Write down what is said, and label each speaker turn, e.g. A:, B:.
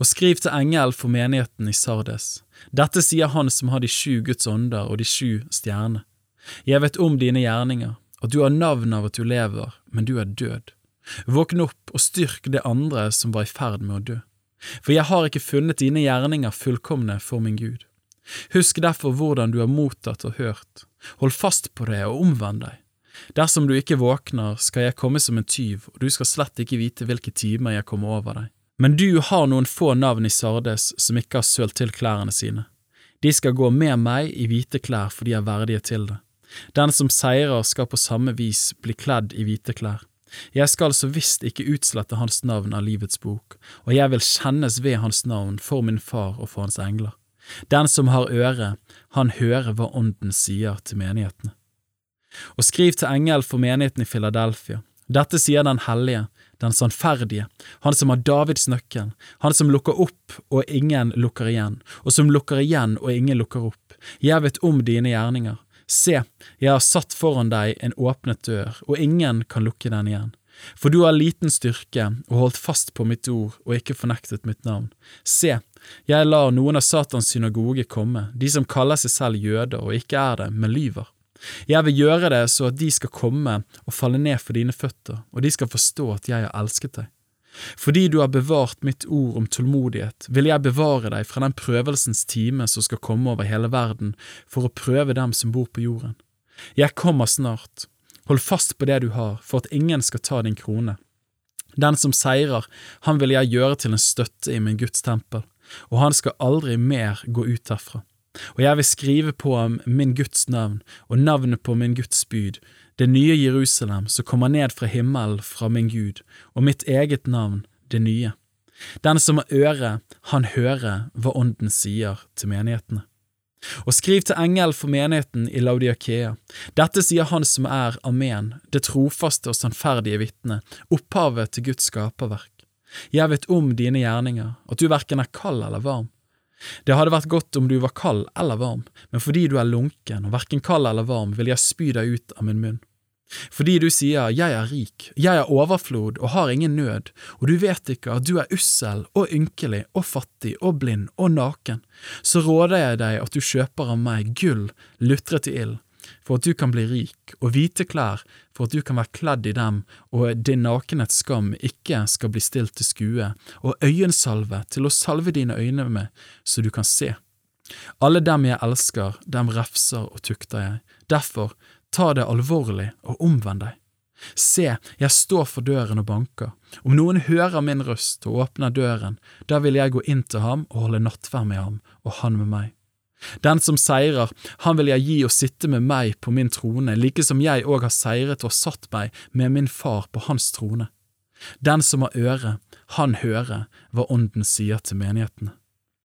A: Og skriv til engel for menigheten i Sardes. Dette sier han som har de sju Guds ånder og de sju stjernene. Jeg vet om dine gjerninger, at du har navn av at du lever, men du er død. Våkn opp og styrk det andre som var i ferd med å dø. For jeg har ikke funnet dine gjerninger fullkomne for min Gud. Husk derfor hvordan du har mottatt og hørt. Hold fast på det og omvend deg. Dersom du ikke våkner, skal jeg komme som en tyv, og du skal slett ikke vite hvilke timer jeg kommer over deg. Men du har noen få navn i Sardes som ikke har sølt til klærne sine. De skal gå med meg i hvite klær, for de er verdige til det. Den som seirer skal på samme vis bli kledd i hvite klær. Jeg skal så visst ikke utslette hans navn av livets bok, og jeg vil kjennes ved hans navn for min far og for hans engler. Den som har øre, han hører hva Ånden sier til menighetene. Og skriv til engel for menigheten i Filadelfia. Dette sier den hellige, den sannferdige, han som har Davids nøkkel, han som lukker opp og ingen lukker igjen, og som lukker igjen og ingen lukker opp. Jeg vet om dine gjerninger. Se, jeg har satt foran deg en åpnet dør, og ingen kan lukke den igjen. For du har liten styrke og holdt fast på mitt ord og ikke fornektet mitt navn. Se, jeg lar noen av Satans synagoge komme, de som kaller seg selv jøder og ikke er det, men lyver. Jeg vil gjøre det så at de skal komme og falle ned for dine føtter, og de skal forstå at jeg har elsket deg. Fordi du har bevart mitt ord om tålmodighet, vil jeg bevare deg fra den prøvelsens time som skal komme over hele verden for å prøve dem som bor på jorden. Jeg kommer snart. Hold fast på det du har, for at ingen skal ta din krone. Den som seirer, han vil jeg gjøre til en støtte i min Guds tempel, og han skal aldri mer gå ut derfra. Og jeg vil skrive på ham min Guds navn og navnet på min Guds byd, det nye Jerusalem som kommer ned fra himmelen fra min Gud, og mitt eget navn, det nye. Den som har øre, han hører hva Ånden sier til menighetene. Og skriv til engel for menigheten i Laudiakea. Dette sier han som er Amen, det trofaste og sannferdige vitne, opphavet til Guds skaperverk. Jeg vet om dine gjerninger, at du verken er kald eller varm. Det hadde vært godt om du var kald eller varm, men fordi du er lunken og verken kald eller varm, vil jeg spy deg ut av min munn. Fordi du sier jeg er rik, jeg er overflod og har ingen nød, og du vet ikke at du er ussel og ynkelig og fattig og blind og naken, så råder jeg deg at du kjøper av meg gull lutret i ild, for at du kan bli rik, og hvite klær for at du kan være kledd i dem, og din nakenhets skam ikke skal bli stilt til skue, og øyensalve til å salve dine øyne med, så du kan se. Alle dem jeg elsker, dem refser og tukter jeg. Derfor, ta det alvorlig og omvend deg. Se, jeg står for døren og banker. Om noen hører min røst og åpner døren, da vil jeg gå inn til ham og holde nattverd med ham, og han med meg. Den som seirer, han vil jeg gi å sitte med meg på min trone, like som jeg òg har seiret og satt meg med min far på hans trone. Den som har øre, han hører hva Ånden sier til menighetene.